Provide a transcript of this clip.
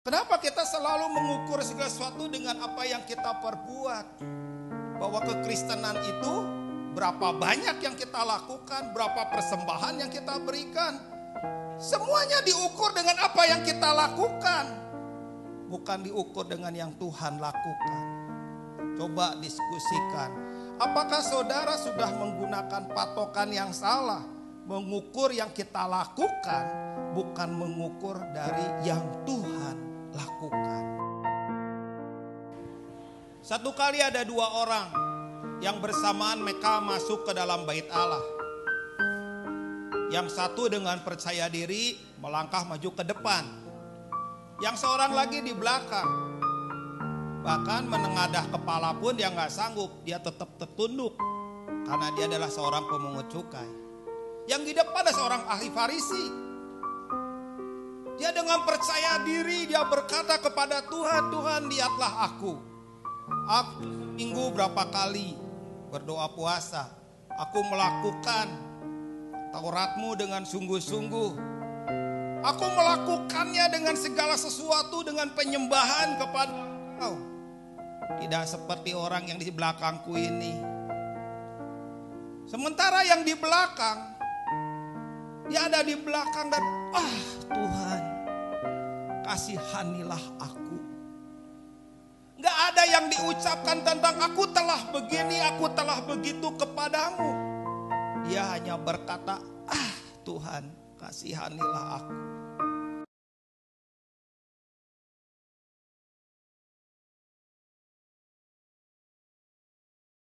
Kenapa kita selalu mengukur segala sesuatu dengan apa yang kita perbuat? Bahwa kekristenan itu berapa banyak yang kita lakukan, berapa persembahan yang kita berikan. Semuanya diukur dengan apa yang kita lakukan. Bukan diukur dengan yang Tuhan lakukan. Coba diskusikan. Apakah saudara sudah menggunakan patokan yang salah? Mengukur yang kita lakukan, bukan mengukur dari yang Tuhan lakukan. Satu kali ada dua orang yang bersamaan mereka masuk ke dalam bait Allah. Yang satu dengan percaya diri melangkah maju ke depan. Yang seorang lagi di belakang. Bahkan menengadah kepala pun dia nggak sanggup, dia tetap tertunduk. Karena dia adalah seorang pemungut cukai. Yang di depan ada seorang ahli farisi dia dengan percaya diri dia berkata kepada Tuhan, Tuhan lihatlah aku. Aku minggu berapa kali berdoa puasa. Aku melakukan Tauratmu dengan sungguh-sungguh. Aku melakukannya dengan segala sesuatu dengan penyembahan kepada Engkau. Tidak seperti orang yang di belakangku ini. Sementara yang di belakang, dia ada di belakang dan ah Tuhan kasihanilah aku. Gak ada yang diucapkan tentang aku telah begini, aku telah begitu kepadamu. Dia hanya berkata, ah Tuhan kasihanilah aku.